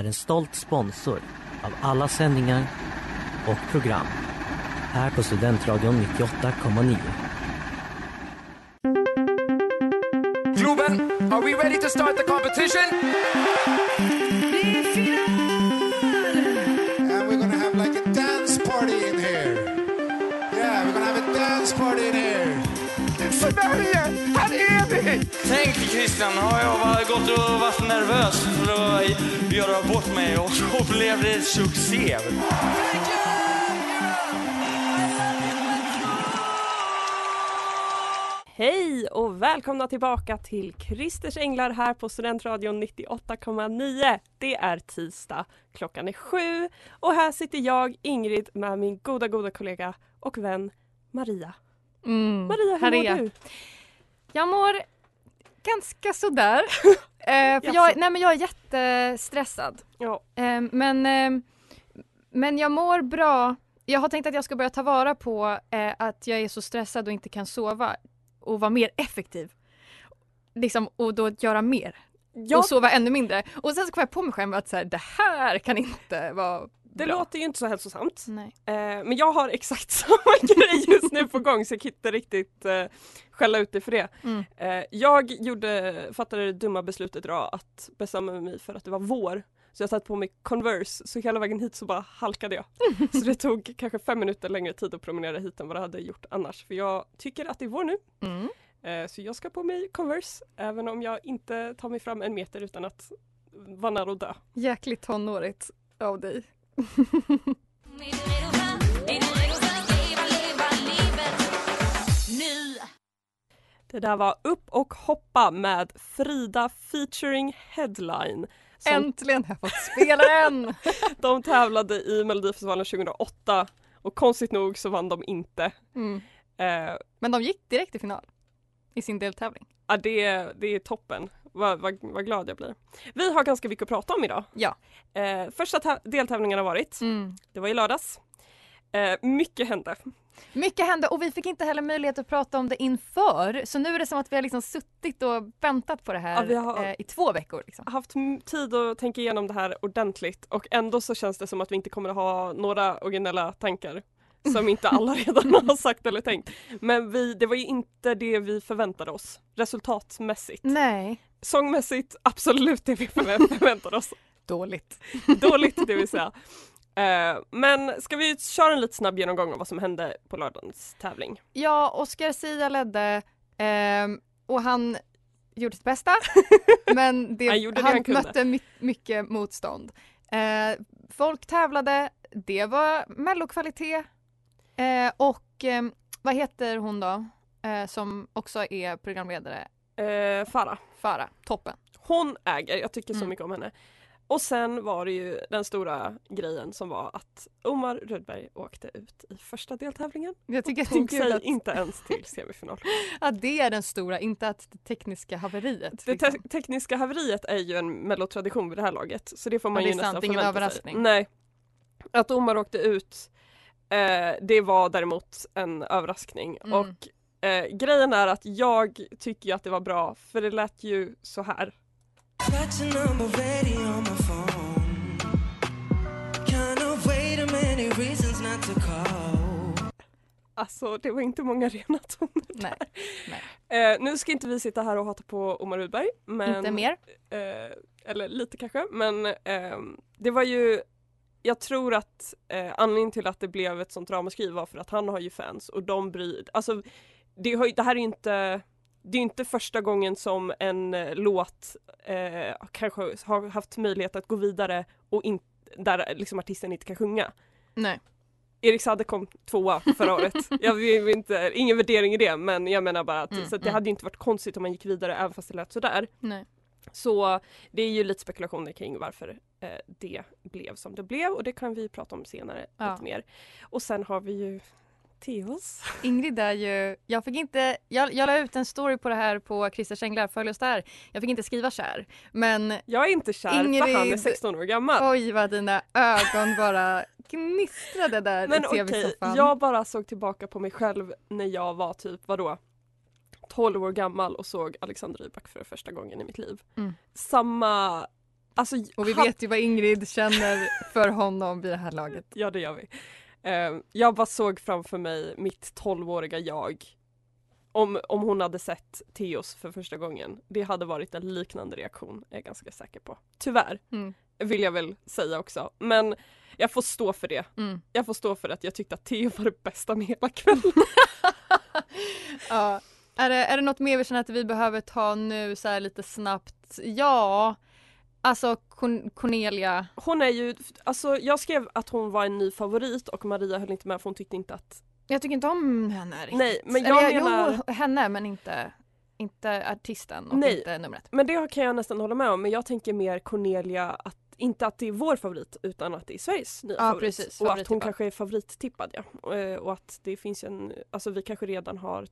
är en stolt sponsor av alla sändningar och program här på Studentradion 98,9. Globen, are we ready to start the competition? Christian, har jag gått och varit nervös för att göra bort mig och så blev det succé. Hej och välkomna tillbaka till Christers Änglar här på Studentradion 98,9. Det är tisdag, klockan är sju och här sitter jag, Ingrid, med min goda, goda kollega och vän Maria. Mm. Maria, hur mår jag. du? Jag mår ganska sådär. eh, för jag, nej men jag är jättestressad. Ja, Eh, men, eh, men jag mår bra. Jag har tänkt att jag ska börja ta vara på eh, att jag är så stressad och inte kan sova och vara mer effektiv. Liksom, och då göra mer ja och sova ännu mindre. Och sen så kom jag på mig själv att så här, det här kan inte vara det bra. låter ju inte så hälsosamt. Nej. Eh, men jag har exakt samma grej just nu på gång så jag kan inte riktigt eh, skälla ut dig för det. Mm. Eh, jag gjorde, fattade det dumma beslutet idag att bestämma mig för att det var vår. Så jag satte på mig Converse så hela vägen hit så bara halkade jag. Så det tog kanske fem minuter längre tid att promenera hit än vad det hade gjort annars. För jag tycker att det är vår nu. Mm. Eh, så jag ska på mig Converse även om jag inte tar mig fram en meter utan att vara nära att dö. Jäkligt tonårigt av dig. Det där var Upp och hoppa med Frida featuring Headline. Som Äntligen har jag fått spela den! De tävlade i Melodifestivalen 2008 och konstigt nog så vann de inte. Mm. Eh, Men de gick direkt till final i sin deltävling. ja, det, det är toppen. Vad, vad, vad glad jag blir. Vi har ganska mycket att prata om idag. Ja. Eh, första tä- deltävlingen har varit. Mm. Det var i lördags. Eh, mycket hände. Mycket hände och vi fick inte heller möjlighet att prata om det inför. Så nu är det som att vi har liksom suttit och väntat på det här Ja, har- eh, i två veckor. Liksom. Haft tid att tänka igenom det här ordentligt och ändå så känns det som att vi inte kommer att ha några originella tankar som inte alla redan har sagt eller tänkt. Men vi, det var ju inte det vi förväntade oss resultatmässigt. Nej. Sångmässigt absolut det vi förvä- förväntade oss. Dåligt. Dåligt det vill säga. Eh, men ska vi köra en lite snabb genomgång av vad som hände på lördagens tävling? Ja, Oscar Sia ledde ehm, och han gjorde sitt bästa. men det, Han det han, han mötte my- mycket motstånd. Eh, folk tävlade, det var mellokvalitet. Eh, och eh, vad heter hon då? Eh, som också är programledare. Eh, Farah, Farah, toppen. hon äger, jag tycker så Mm. mycket om henne. Och sen var det ju den stora grejen som var att Omar Rudberg åkte ut i första deltävlingen. Jag tycker Tog det är kul sig att, inte ens till semifinal. att det är den stora, inte att det tekniska haveriet. Det liksom. te- tekniska haveriet är ju en mellotradition vid det här laget så det får man Ja, det ju är nästan sant, ingen förvänta överraskning. sig. Nej. Att Omar åkte ut eh, det var däremot en överraskning Mm. och eh, grejen är att jag tycker ju att det var bra för det lät ju så här. Alltså det var inte många rena toner. Nej, Eh, nu ska inte vi sitta här och hata på Omar Rudberg. Men, inte mer. Eh, eller lite kanske, men ehm, det var ju jag tror att eh, anledningen till att det blev ett sånt ramaskri var för att han har ju fans och de bryr, alltså det, har, det här är inte det är inte första gången som en eh, låt eh, kanske har haft möjlighet att gå vidare och in, där liksom artisten inte kan sjunga. Nej. Erik Saade kom tvåa förra året. Jag vill inte, ingen värdering i det men jag menar bara att Mm, så att det mm. hade inte varit konstigt om man gick vidare även fast det lät sådär. Nej. Så det är ju lite spekulationer kring varför eh, det blev som det blev och det kan vi prata om senare Ja. lite mer. Och sen har vi ju Theos. Ingrid är ju, jag fick inte, jag, jag la ut en story på det här på Christers Änglar, följ oss där. Jag fick inte skriva kär. Men Jag är inte kär för Ingrid- han är 16 år gammal. oj vad dina ögon bara gnistrade där Men i okej, tv-soffan. jag bara såg tillbaka på mig själv när jag var typ, vadå? 12 år gammal och såg Alexander Rybak för första gången i mitt liv. Mm. Samma, alltså Och vi han- vet ju vad Ingrid känner för honom vid det här laget. Ja det gör vi. Eh, jag bara såg framför mig mitt 12-åriga jag. Om, om hon hade sett Theos för första gången. Det hade varit en liknande reaktion, är jag ganska säker på. Tyvärr, Mm. vill jag väl säga också. Men jag får stå för det. Mm. Jag får stå för att jag tyckte att Theo var det bästa med hela kvällen. Ja. Är det, är det något mer vi känner att vi behöver ta nu så här lite snabbt? Ja, alltså Corn- Cornelia. Hon är ju, alltså jag skrev att hon var en ny favorit och Maria höll inte med för hon tyckte inte att Jag tycker inte om henne riktigt. Nej, men jag Eller, menar- Jo, henne men inte, inte artisten och Nej. inte numret. Men det kan jag nästan hålla med om men jag tänker mer Cornelia att inte att det är vår favorit utan att det är Sveriges nya Ja, favorit. precis. och att hon kanske är favorittippad ja. Och, eh, Och att det finns en, alltså vi kanske redan har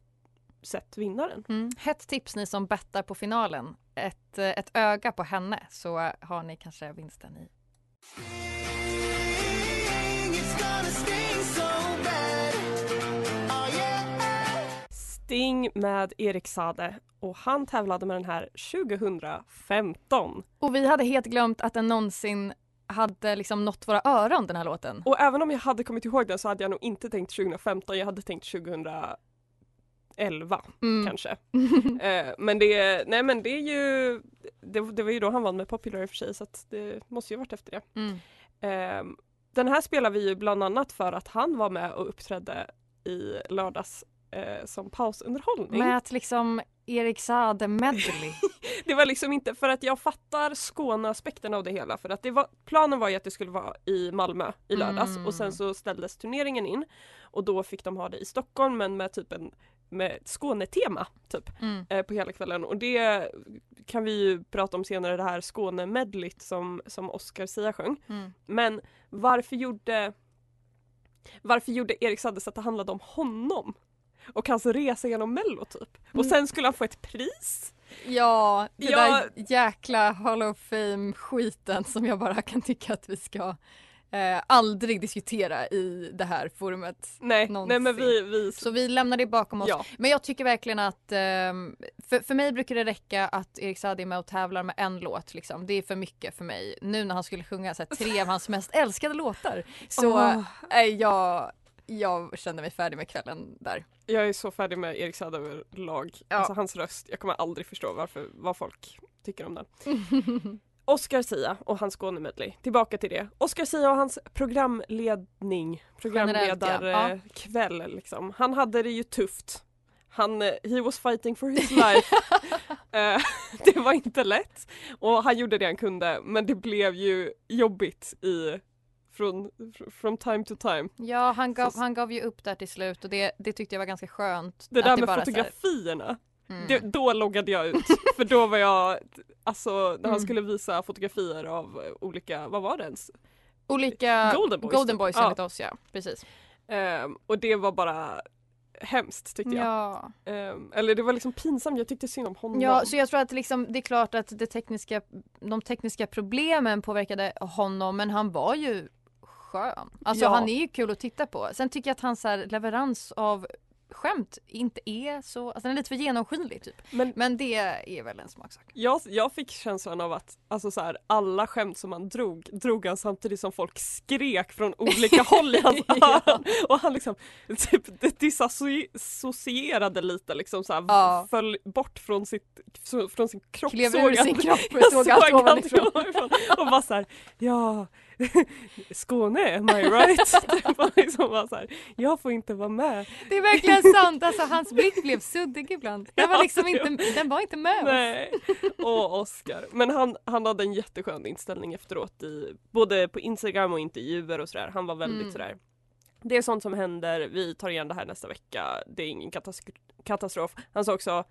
sett vinnaren. Mm. Hett tips ni som bettar på finalen. Ett, eh, ett öga på henne så har ni kanske vinsten i. Sting med Erik Sade och han tävlade med den här 2015. Och vi hade helt glömt att den någonsin hade liksom nått våra öron den här låten. Och även om jag hade kommit ihåg den så hade jag nog inte tänkt 2015, jag hade tänkt 2011 Mm. kanske. Eh, men det, nej men det är ju, det, det var ju då han vann med Popular i och för sig så att det måste ju varit efter det. Mm. Eh, den här spelar vi ju bland annat för att han var med och uppträdde i lördags eh, som pausunderhållning. Med ett liksom Erik Saade medley. Det var liksom inte, för att jag fattar Skåne-aspekten av det hela för att det var, planen var ju att det skulle vara i Malmö i lördags Mm. och sen så ställdes turneringen in och då fick de ha det i Stockholm men med typ en med Skånetema typ Mm. eh, på hela kvällen och det kan vi ju prata om senare det här Skåne-medleyt som, som Oscar Sia sjöng. Mm. Men varför gjorde varför gjorde Erik Saade så att det handlade om honom? Och hans resa genom mello typ. Och Mm. sen skulle han få ett pris. Ja, det Ja. där jäkla Hall of Fame skiten som jag bara kan tycka att vi ska eh, aldrig diskutera i det här forumet. Nej, nej men vi, vi Så vi lämnar det bakom oss. ja. Men jag tycker verkligen att ehm, för, för mig brukar det räcka att Erik Saade är med och tävlar med en låt. Liksom. Det är för mycket för mig. Nu när han skulle sjunga så här, tre av hans mest älskade låtar så Åh. är jag, jag känner mig färdig med kvällen där. Jag är så färdig med Erik Saade överlag. Ja. Alltså hans röst, jag kommer aldrig förstå varför, vad folk tycker om den. Oscar Sia och hans Skåne-medley. Tillbaka till det. Oscar Sia och hans programledning, Generellt, ja. programledarkväll liksom. Han hade det ju tufft. Han, eh, he was fighting for his life. Eh, det var inte lätt och han gjorde det han kunde men det blev ju jobbigt i från from time to time. Ja, han gav, Så- han gav ju upp där till slut och det, det tyckte jag var ganska skönt. Det där med så här- fotografierna, Mm. det, då loggade jag ut. För då var jag, alltså när han Mm. skulle visa fotografier av olika, vad var det ens? Olika Golden Boys, Golden typ. Boys Ja. enligt oss ja, precis. Ehm, och det var bara hemskt tyckte jag. Ja. Ehm, eller det var liksom pinsamt, jag tyckte synd om honom. ja, så jag tror att liksom, det är klart att det tekniska, de tekniska problemen påverkade honom men han var ju skön. Alltså Ja. han är ju kul att titta på. Sen tycker jag att hans leverans av skämt inte är så, alltså den är lite för genomskinlig typ. Men Men det är väl en smaksak. jag, jag fick känslan av att alltså så här, alla skämt som han drog, drog han samtidigt som folk skrek från olika håll i hans öron. Och han liksom typ disassocierade lite liksom så här, Ja. föll bort från, sitt, från sin kropp. Klev såg ur sin kropp och Jag såg allt ovanifrån. och bara såhär, ja, Skåne, am I right? det var liksom bara så här, jag får inte vara med. Det är verkligen sant, alltså hans blick blev suddig ibland. Den var liksom inte, den var inte med oss. Nej, och Oscar. Men han, han hade en jätteskön inställning efteråt i både på Instagram och intervjuer och sådär. Han var väldigt Mm. sådär det är sånt som händer, vi tar igen det här nästa vecka, det är ingen katas- katastrof. Han sa också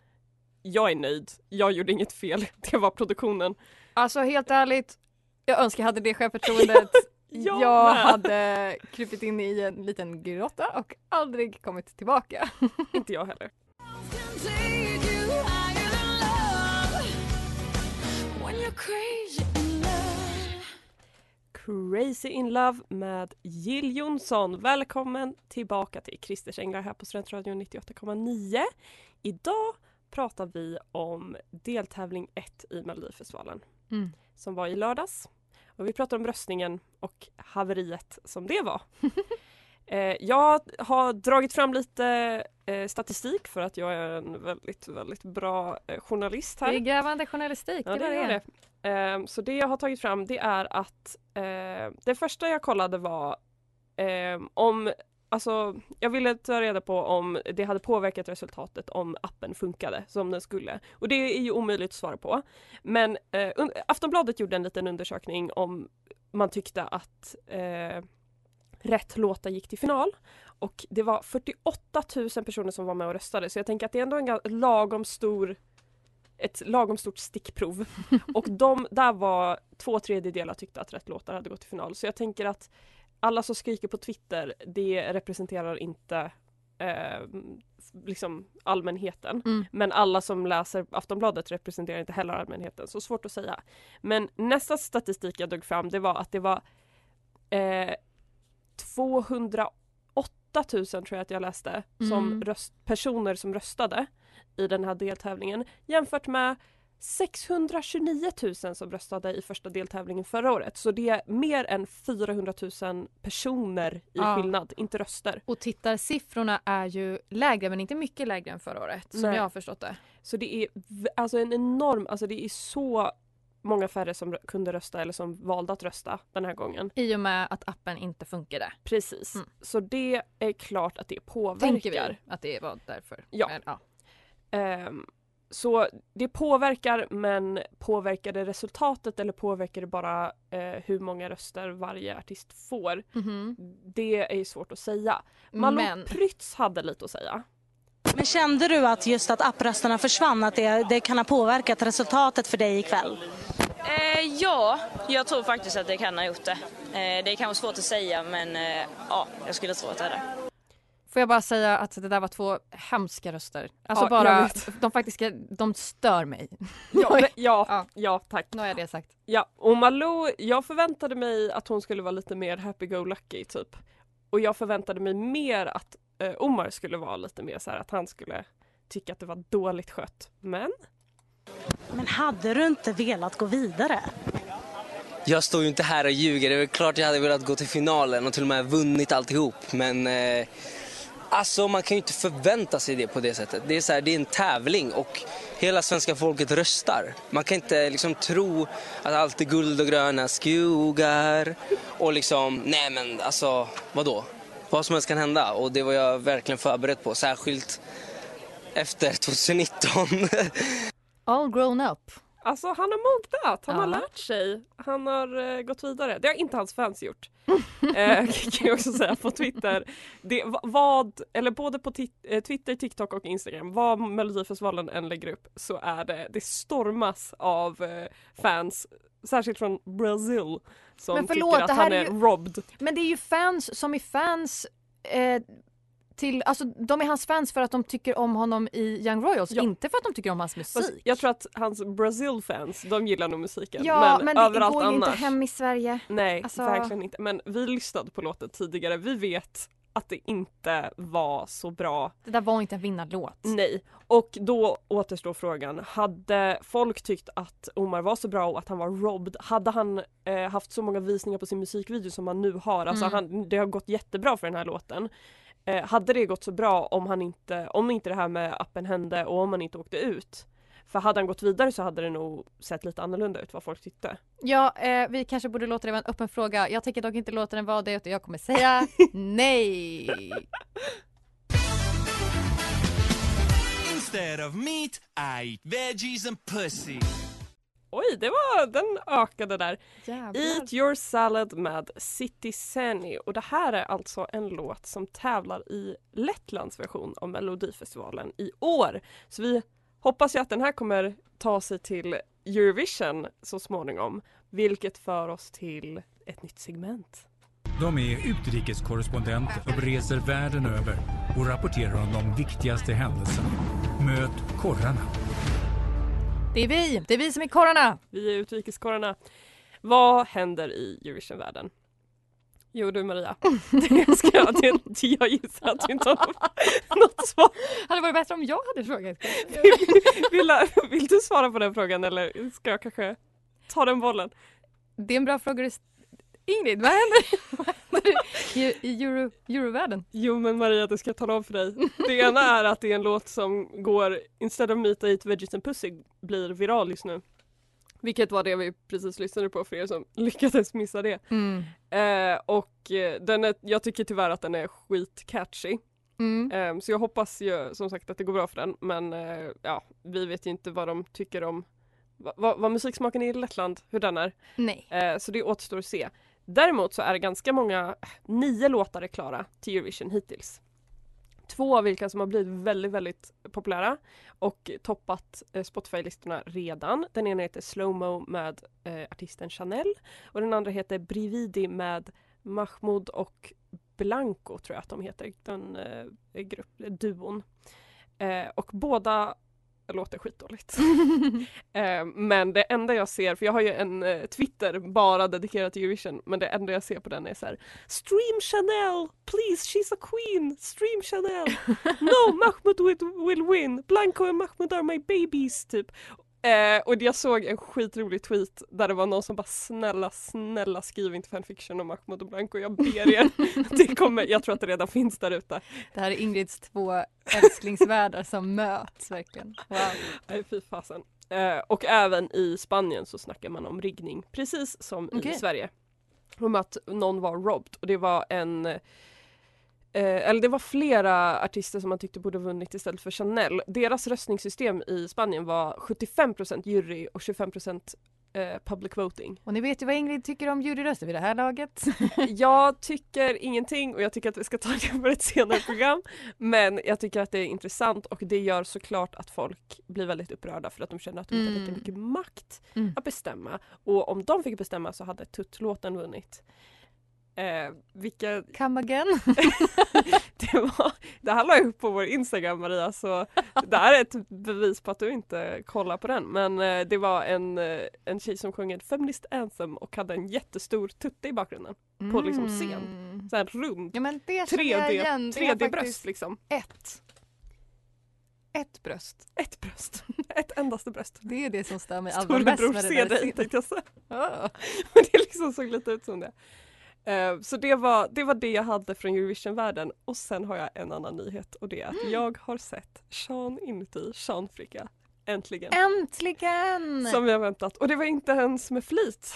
jag är nöjd, jag gjorde inget fel, det var produktionen. Alltså helt ärligt, jag önskar jag hade det självförtroendet. Jag jag hade krupit in i en liten grotta och aldrig kommit tillbaka. Inte jag heller. Crazy in Love med Jill Johnson. Välkommen tillbaka till Christers Änglar här på Studentradion 98,9. Idag pratar vi om deltävling 1 i Melodifestivalen Mm. som var i lördags. Och vi pratar om röstningen och haveriet som det var. eh, jag har dragit fram lite eh, statistik för att jag är en väldigt, väldigt bra eh, journalist Det här. är grävande journalistik, Ja, det det är det. det. Ehm, så det jag har tagit fram det är att det första jag kollade var ehm, om Alltså, jag ville ta reda på om det hade påverkat resultatet om appen funkade som den skulle. Och det är ju omöjligt att svara på. Men eh, Aftonbladet gjorde en liten undersökning om man tyckte att eh, rätt låtar gick till final. Och det var 48 000 personer som var med och röstade så jag tänker att det är ändå en lagom stor ett lagom stort stickprov. Och de, där var två tredjedelar tyckte att rätt låtar hade gått till final. Så jag tänker att alla som skriker på Twitter, det representerar inte eh, liksom allmänheten. Mm. Men alla som läser Aftonbladet representerar inte heller allmänheten, så svårt att säga. Men nästa statistik jag drog fram det var att det var eh, 208 000 tror jag att jag läste som Mm. röst, personer som röstade i den här deltävlingen jämfört med 629 000 som röstade i första deltävlingen förra året. Så det är mer än 400 000 personer i Ja. skillnad, inte röster. Och tittarsiffrorna är ju lägre men inte mycket lägre än förra året som Nej. jag har förstått det. Så det är alltså en enorm, alltså det är så många färre som kunde rösta eller som valde att rösta den här gången. I och med att appen inte funkade. Precis. Mm. Så det är klart att det påverkar. Tänker vi att det var därför. Ja. Men, ja. Ehm, så det påverkar men påverkar det resultatet eller påverkar det bara eh, hur många röster varje artist får? Mhm. Det är ju svårt att säga. Malou Men Prytz hade lite att säga. Men kände du att just att apprösterna försvann, att det, det kan ha påverkat resultatet för dig ikväll? Eh, ja, jag tror faktiskt att det kan ha gjort det. Eh, det är kanske svårt att säga men eh, ja, jag skulle tro att det är det. Får jag bara säga att det där var två hemska röster. Alltså Ja, bara, de faktiska, de stör mig. Ja, ja, Ja. ja tack. Nu har jag det sagt. Ja, och Malou, jag förväntade mig att hon skulle vara lite mer happy-go-lucky typ. Och jag förväntade mig mer att eh, Omar skulle vara lite mer så här att han skulle tycka att det var dåligt skött. Men Men hade du inte velat gå vidare? Jag står ju inte här och ljuger. Det är väl klart jag hade velat gå till finalen och till och med vunnit alltihop. Men eh, alltså man kan ju inte förvänta sig det på det sättet. Det är, så här, det är en tävling och hela svenska folket röstar. Man kan inte liksom tro att allt är guld och gröna skogar och liksom, nej men alltså vadå? Vad som helst kan hända och det var jag verkligen förberedd på. Särskilt efter 2019. All grown up alltså han har mognat, han har Ja. lärt sig. Han har eh, gått vidare. Det har inte hans fans gjort. eh, kan jag också säga på Twitter. Det, va- vad, eller både på eh, Twitter, TikTok och Instagram, vad Melodifestivalen än lägger upp så är det, det stormas av eh, fans, särskilt från Brazil som Men förlåt, tycker att han är är ju- robbed. Men det är ju fans som är fans eh, till, alltså de är hans fans för att de tycker om honom i Young Royals, Ja. inte för att de tycker om hans musik. Fast jag tror att hans Brazil-fans, de gillar nog musiken. ja, men, men, det överallt går ju annars. inte hem i Sverige. Nej, Alltså- verkligen inte. Men vi lyssnade på låten tidigare. Vi vet att det inte var så bra. Det där var inte en vinnarlåt. Nej. Och då återstår frågan. Hade folk tyckt att Omar var så bra och att han var robbed, hade han eh, haft så många visningar på sin musikvideo som han nu har, alltså Mm. han, det har gått jättebra för den här låten. Eh, hade det gått så bra om han inte, om inte det här med appen hände och om han inte åkte ut? För hade han gått vidare så hade det nog sett lite annorlunda ut vad folk tyckte. Ja, eh, vi kanske borde låta det vara en öppen fråga. Jag tänker dock inte låta den vara det utan jag kommer säga nej. Instead of meat, I eat veggies and pussy. Oj, det var, den ökade där. Jävlar. Eat your salad med City Sani och det här är alltså en låt som tävlar i Lettlands version av Melodifestivalen i år. Så vi hoppas ju att den här kommer ta sig till Eurovision så småningom, vilket för oss till ett nytt segment. De är utrikeskorrespondenter och reser världen över och rapporterar om de viktigaste händelserna. Möt korrarna. Det är vi, det är vi som är korrarna. Vi är utrikeskorrarna. Vad händer i Eurovision-världen? Jo du Maria, det ska jag, jag gissar att du inte har något- svar. Hade varit bättre om jag hade frågat. Vill, vill du svara på den frågan eller ska jag kanske ta den bollen? Det är en bra fråga. du Ingrid, vad händer, vad händer i, i Euro, Eurovärlden? Jo men Maria, det ska jag tala om för dig. Det ena är att det är en låt som går Instead of meat I eat veggies and pussy blir viral just nu. Vilket var det vi precis lyssnade på för er som lyckades missa det. Mm. Eh, och eh, den är, jag tycker tyvärr att den är skitcatchy. Mm. Eh, så jag hoppas ju som sagt att det går bra för den men eh, ja, vi vet ju inte vad de tycker om va, va, vad musiksmaken är i Lettland, hur den är. Nej. Eh, så det återstår att se. Däremot så är det ganska många, nio låtar är klara till Eurovision hittills. Två av vilka som har blivit väldigt, väldigt populära och toppat eh, Spotify-listorna redan. Den ena heter Slowmo med eh, artisten Chanel och den andra heter Brividi med Mahmoud och Blanco tror jag att de heter, den eh, grupp, duon. Eh, och båda låter skitdåligt. eh, men det enda jag ser, för jag har ju en eh, Twitter bara dedikerad till Eurovision, men det enda jag ser på den är så här Stream Chanel! Please, she's a queen! Stream Chanel! No, Mahmoud will, will win! Blanco and Mahmoud are my babies! Typ. Eh, och jag såg en skitrolig tweet där det var någon som bara snälla, snälla skriv inte fanfiction om Mahmoud och Blanco, jag ber er. det kommer, jag tror att det redan finns där ute. Det här är Ingrids två älsklingsvärldar som möts verkligen. Wow. Nej fy fasen. Eh, och även i Spanien så snackar man om riggning, precis som i Okej. Sverige. Om att någon var robbed och det var en eh, eller det var flera artister som man tyckte borde vunnit istället för Chanel. Deras röstningssystem i Spanien var 75% jury och 25% eh, public voting. Och ni vet ju vad Ingrid tycker om juryröster vid det här laget. Jag tycker ingenting och jag tycker att vi ska ta det på ett senare program. Men jag tycker att det är intressant och det gör såklart att folk blir väldigt upprörda för att de känner att de inte har lika Mm. mycket makt Mm. att bestämma. Och om de fick bestämma så hade tuttlåten vunnit. Eh, vilka... Come again. det, var, det här la jag upp på vår Instagram Maria så det här är ett bevis på att du inte kollar på den. Men eh, det var en, eh, en tjej som sjöng en feminist anthem och hade en jättestor tutte i bakgrunden. På liksom scen. Mm. Så här rund. Ja men det känner jag 3D, igen. Det är 3D-bröst faktiskt liksom. Ett. Ett bröst. Ett bröst. Ett endaste bröst. Det är det som stör mig allra mest Storebror med det där dig scenen. tänkte jag säga. Men det liksom såg lite ut som det. Eh, Så det var, det var det jag hade från Eurovision-världen och sen har jag en annan nyhet och det är att jag har sett Sean inuti Sean Fricka. Äntligen! Äntligen! Som vi har väntat och det var inte ens med flit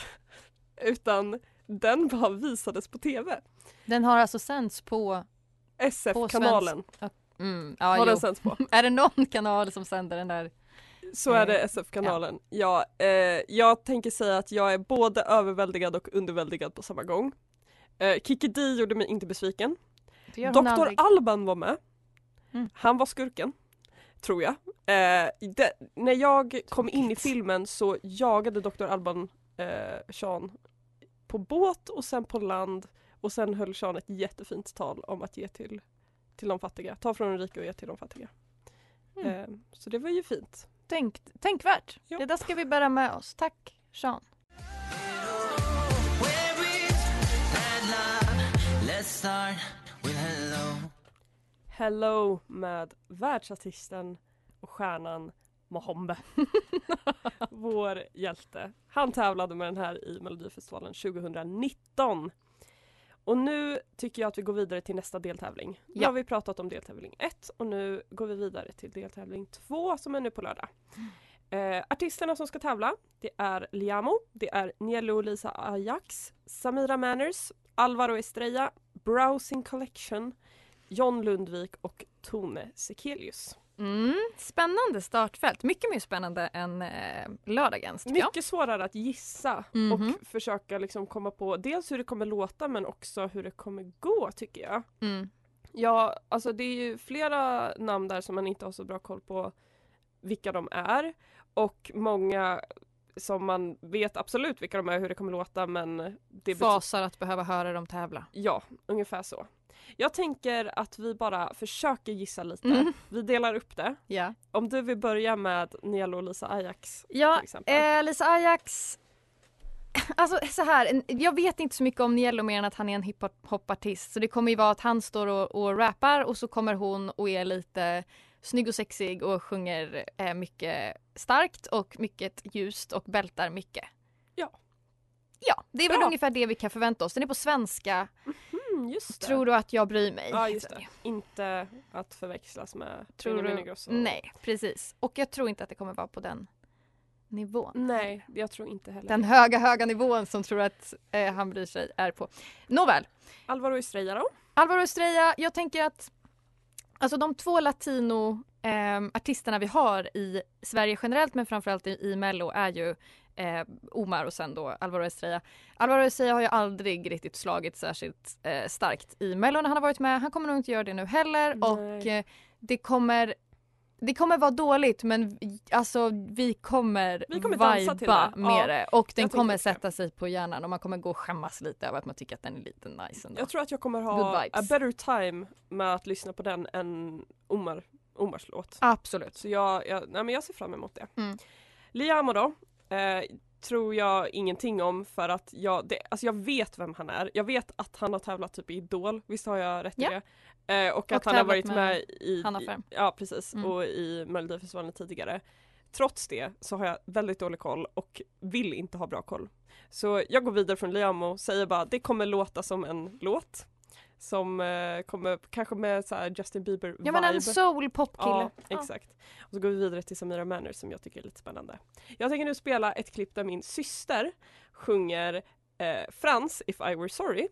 utan den bara visades på TV. Den har alltså sänts på... SF-kanalen Mm, ja, har jo. den sänds på. är det någon kanal som sänder den där? Så är det Eh, SF-kanalen. Ja. eh, jag tänker säga att jag är både överväldigad och underväldigad på samma gång. Eh, Kikki Dee gjorde mig inte besviken. Dr. Alban var med. Mm. Han var skurken. Tror jag. Eh, det, när jag kom in i filmen så jagade Dr. Alban eh, Sean på båt och sen på land och sen höll Sean ett jättefint tal om att ge till, till de fattiga. Ta från de rika och ge till de fattiga. Mm. Eh, så det var ju fint. Tänk, tänkvärt. Det där ska vi bära med oss. Tack Sean. Start with hello. Hello med världsartisten och stjärnan Mohombe. Vår hjälte. Han tävlade med den här i Melodifestivalen 2019. Och nu tycker jag att vi går vidare till nästa deltävling. Nu Ja. har vi pratat om deltävling 1 och nu går vi vidare till deltävling 2 som är nu på lördag. Eh, artisterna som ska tävla det är Liamo, det är Nielo Lisa Ajax, Samira Manners, Alvaro Estrella, Browsing Collection, John Lundvik och Tone Sekelius. Mm, spännande startfält. Mycket mer spännande än eh, lördagens tycker jag. Mycket svårare att gissa Mhm. och försöka liksom komma på dels hur det kommer låta men också hur det kommer gå tycker jag. Mm. Ja, alltså det är ju flera namn där som man inte har så bra koll på vilka de är och många som man vet absolut vilka de är, hur det kommer låta men det Fasar att behöva höra dem tävla. Ja, ungefär så. Jag tänker att vi bara försöker gissa lite. Mm. Vi delar upp det. Ja. Om du vill börja med Nielo och Lisa Ajax Ja, eh, Lisa Ajax. Alltså så här, jag vet inte så mycket om Nielo mer än att han är en hiphopartist. Så det kommer ju vara att han står och, och rappar och så kommer hon och är lite snygg och sexig och sjunger eh, mycket starkt och mycket ljust och bältar mycket. Ja. Ja, det är väl Bra. ungefär det vi kan förvänta oss. Den är på svenska. Mm. Tror du att jag bryr mig? Ja, just det. Inte att förväxlas med Tror du? Ingrosso. Nej, precis. Och jag tror inte att det kommer vara på den nivån. Nej, jag tror inte heller Den höga, höga nivån som tror att eh, han bryr sig är på. Nåväl. Alvaro Estrella då? Alvaro Estrella, jag tänker att alltså de två latino ehm, artisterna vi har i Sverige generellt men framförallt i, i Mello är ju eh, Omar och sen då Alvaro Estrella. Alvaro Estrella har ju aldrig riktigt slagit särskilt eh, starkt i Mello när han har varit med. Han kommer nog inte göra det nu heller Nej. och eh, det kommer det kommer vara dåligt men alltså vi kommer, Vi kommer viba det. med Ja, det och den kommer det. sätta sig på hjärnan och man kommer gå och skämmas lite över att man tycker att den är lite nice ändå. Jag tror att jag kommer ha a better time med att lyssna på den än Omar, Omars låt. Absolut. Så jag, jag, nej men jag ser fram emot det. Mm. Liamo då? Eh, tror jag ingenting om för att jag, det, alltså jag vet vem han är. Jag vet att han har tävlat typ i Idol, visst har jag rätt i Ja. det? Eh, och att Och han har varit med med i, Hanna i Ferm. Ja precis, Mm. och i Melodifestivalen tidigare. Trots det så har jag väldigt dålig koll och vill inte ha bra koll. Så jag går vidare från Liamo, säger bara det kommer låta som en låt. Som eh, kommer kanske med så här Justin Bieber Ja men en soul-pop-kille. Ja, exakt. Och så går vi vidare till Samira Manners som jag tycker är lite spännande. Jag tänker nu spela ett klipp där min syster sjunger eh, Frans If I Were Sorry.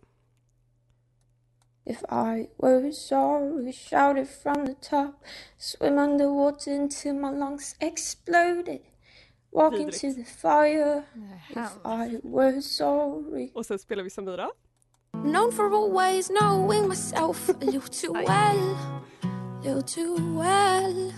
If I were sorry, shout it from the top. Swim underwater until my lungs exploded. Walk Vidrigt. into the fire. If I were sorry. Och sen spelar vi Samira. Known for always knowing myself a little too well. A little too well.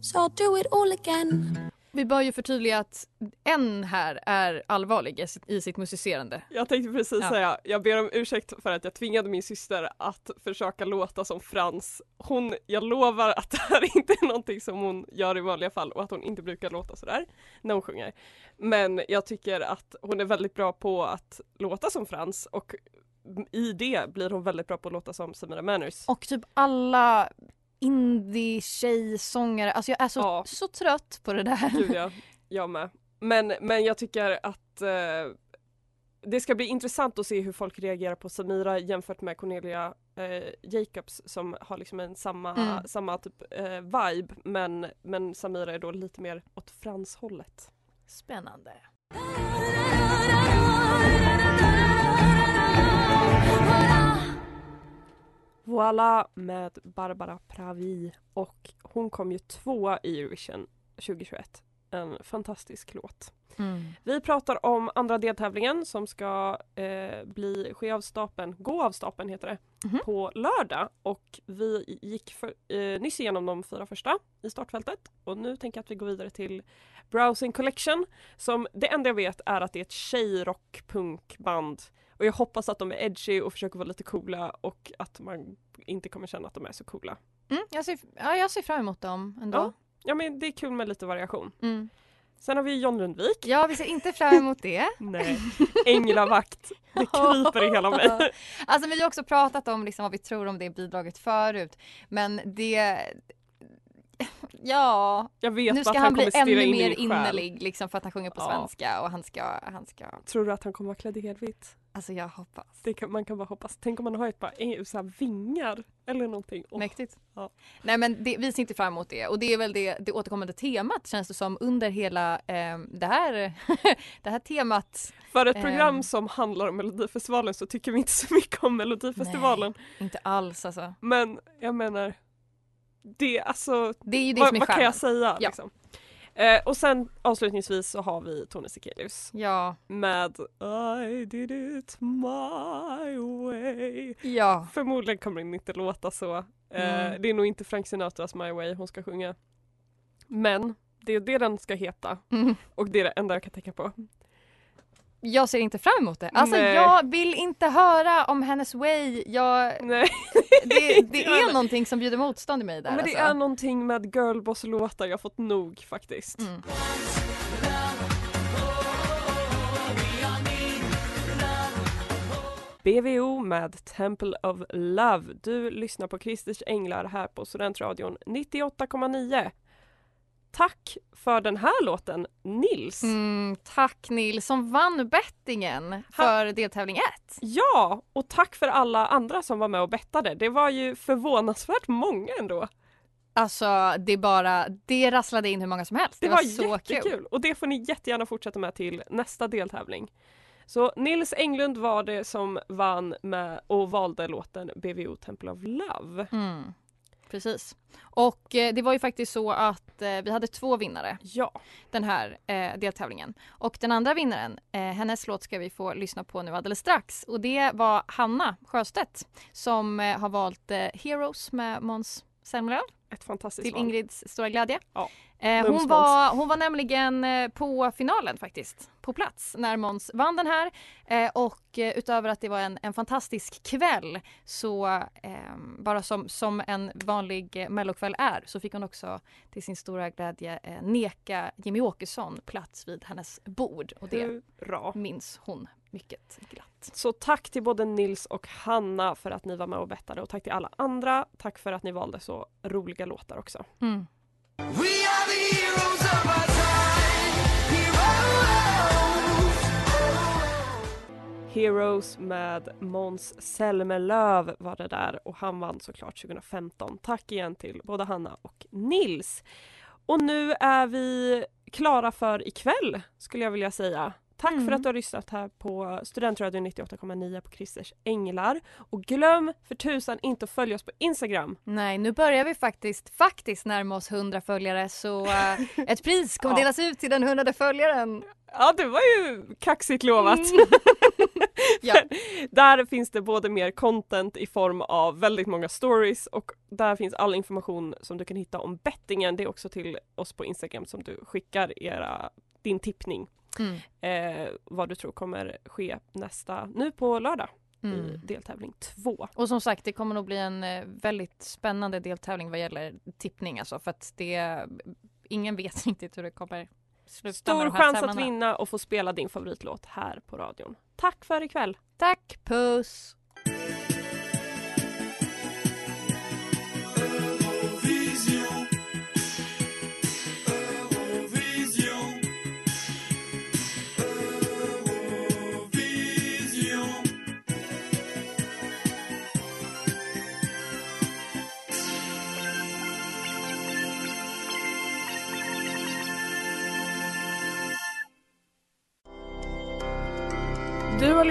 So I'll do it all again. Vi bör ju förtydliga att en här är allvarlig i sitt- musicerande. Jag tänkte precis Ja. säga, jag ber om ursäkt för att jag tvingade min syster att försöka låta som Frans. Hon, jag lovar att det här inte är någonting som hon gör i vanliga fall och att hon inte brukar låta sådär när hon sjunger. Men jag tycker att hon är väldigt bra på att låta som Frans och i det blir hon väldigt bra på att låta som Samira Manners. Och typ alla indie-tjejsångare, alltså jag är så, Ja. så trött på det där. Gud ja, jag med. Men, men jag tycker att eh, det ska bli intressant att se hur folk reagerar på Samira jämfört med Cornelia eh, Jacobs som har liksom en samma, Mm. samma typ eh, vibe men, men Samira är då lite mer åt Frans-hållet. Spännande. Voila med Barbara Pravi och hon kom ju tvåa i Eurovision 2021. En fantastisk låt. Mm. Vi pratar om andra deltävlingen som ska eh, bli ske av stapeln, gå av stapeln heter det, Mhm. på lördag och vi gick för, eh, nyss igenom de fyra första i startfältet och nu tänker jag att vi går vidare till Browsing Collection som det enda jag vet är att det är ett tjejrock-punkband och jag hoppas att de är edgy och försöker vara lite coola och att man inte kommer känna att de är så coola. Mm, jag, ser, ja, jag ser fram emot dem ändå. Ja, ja men det är kul med lite variation. Mm. Sen har vi John Lundvik. Ja, vi ser inte fram emot det. Nej, änglavakt. Det kryper i hela mig. Alltså vi har också pratat om liksom vad vi tror om det bidraget förut. Men det... Ja, Jag vet nu att ska han han bli ännu in mer innerlig liksom för att han sjunger på Ja. svenska och han ska, han ska... Tror du att han kommer vara klädd i helvitt? Alltså jag hoppas. Kan, man kan bara hoppas. Tänk om man har ett par eh, så här vingar eller någonting. Åh. Mäktigt. Ja. Nej men det, vi ser inte fram emot det och det är väl det, det återkommande temat känns det som under hela eh, det, här, det här temat. För ett program Ehm. som handlar om Melodifestivalen så tycker vi inte så mycket om Melodifestivalen. Inte alls alltså. Men jag menar, det, alltså, Det är ju det vad, som är vad kan jag säga? Ja. Liksom? Eh, och sen avslutningsvis så har vi Tone Sekelius Ja. med I did it my way. Ja. Förmodligen kommer den inte låta så. Eh, Mm. Det är nog inte Frank Sinatras My way hon ska sjunga. Men det är det den ska heta Mm. och det är det enda jag kan tänka på. Jag ser inte fram emot det. Alltså Nej. jag vill inte höra om hennes way. Jag, Nej. det, det är någonting som bjuder motstånd i mig där Men det alltså. är någonting med girlboss-låtar jag fått nog faktiskt. Mm. BVO med Temple of Love. Du lyssnar på Christers Änglar här på Studentradion 98,9. Tack för den här låten, Nils. Mm, tack Nils som vann bettingen för deltävling 1. Ja, och tack för alla andra som var med och bettade. Det var ju förvånansvärt många ändå. Alltså det bara, det rasslade in hur många som helst. Det, Det, var, så jättekul kul. och det får ni jättegärna fortsätta med till nästa deltävling. Så Nils Englund var det som vann med och valde låten BVO Temple of Love. Mm, precis. Och eh, det var ju faktiskt så att eh, vi hade två vinnare Ja. den här eh, deltävlingen. Och den andra vinnaren, eh, hennes låt ska vi få lyssna på nu alldeles strax. Och det var Hanna Sjöstedt som eh, har valt eh, Heroes med Måns Zelmerlöw. Ett fantastiskt Till val. Ingrids stora glädje. Ja. Eh, hon, var, hon var nämligen eh, på finalen faktiskt, på plats när Måns vann den här. Eh, och eh, utöver att det var en, en fantastisk kväll så eh, bara som, som en vanlig eh, mellokväll är så fick hon också till sin stora glädje neka Jimmy Åkesson plats vid hennes bord och det Hurra. minns hon mycket glatt. Så tack till både Nils och Hanna för att ni var med och bettade och tack till alla andra. Tack för att ni valde så roliga låtar också. Mm. We are the heroes of our time. Heroes. Heroes med Måns Zelmerlöw var det där och han vann såklart 2015. Tack igen till både Hanna och Nils. Och nu är vi klara för ikväll skulle jag vilja säga. Tack Mm. för att du har lyssnat här på Studentradion 98,9 på Christers Änglar. Och glöm för tusan inte att följa oss på Instagram. Nej, nu börjar vi faktiskt, faktiskt närma oss 100 följare så eh, ett pris kommer Ja. delas ut till den 100 följaren. Ja, det var ju kaxigt lovat. Mm. Ja. Där finns det både mer content i form av väldigt många stories och där finns all information som du kan hitta om bettingen. Det är också till oss på Instagram som du skickar era, din tippning. Mm. Eh, vad du tror kommer ske nästa, nu på lördag i Mm. deltävling två. Och som sagt, det kommer nog bli en eh, väldigt spännande deltävling vad gäller tippning alltså för att det, ingen vet riktigt hur det kommer sluta Stor chans att tävlarna. vinna och få spela din favoritlåt här på radion. Tack för ikväll! Tack, puss!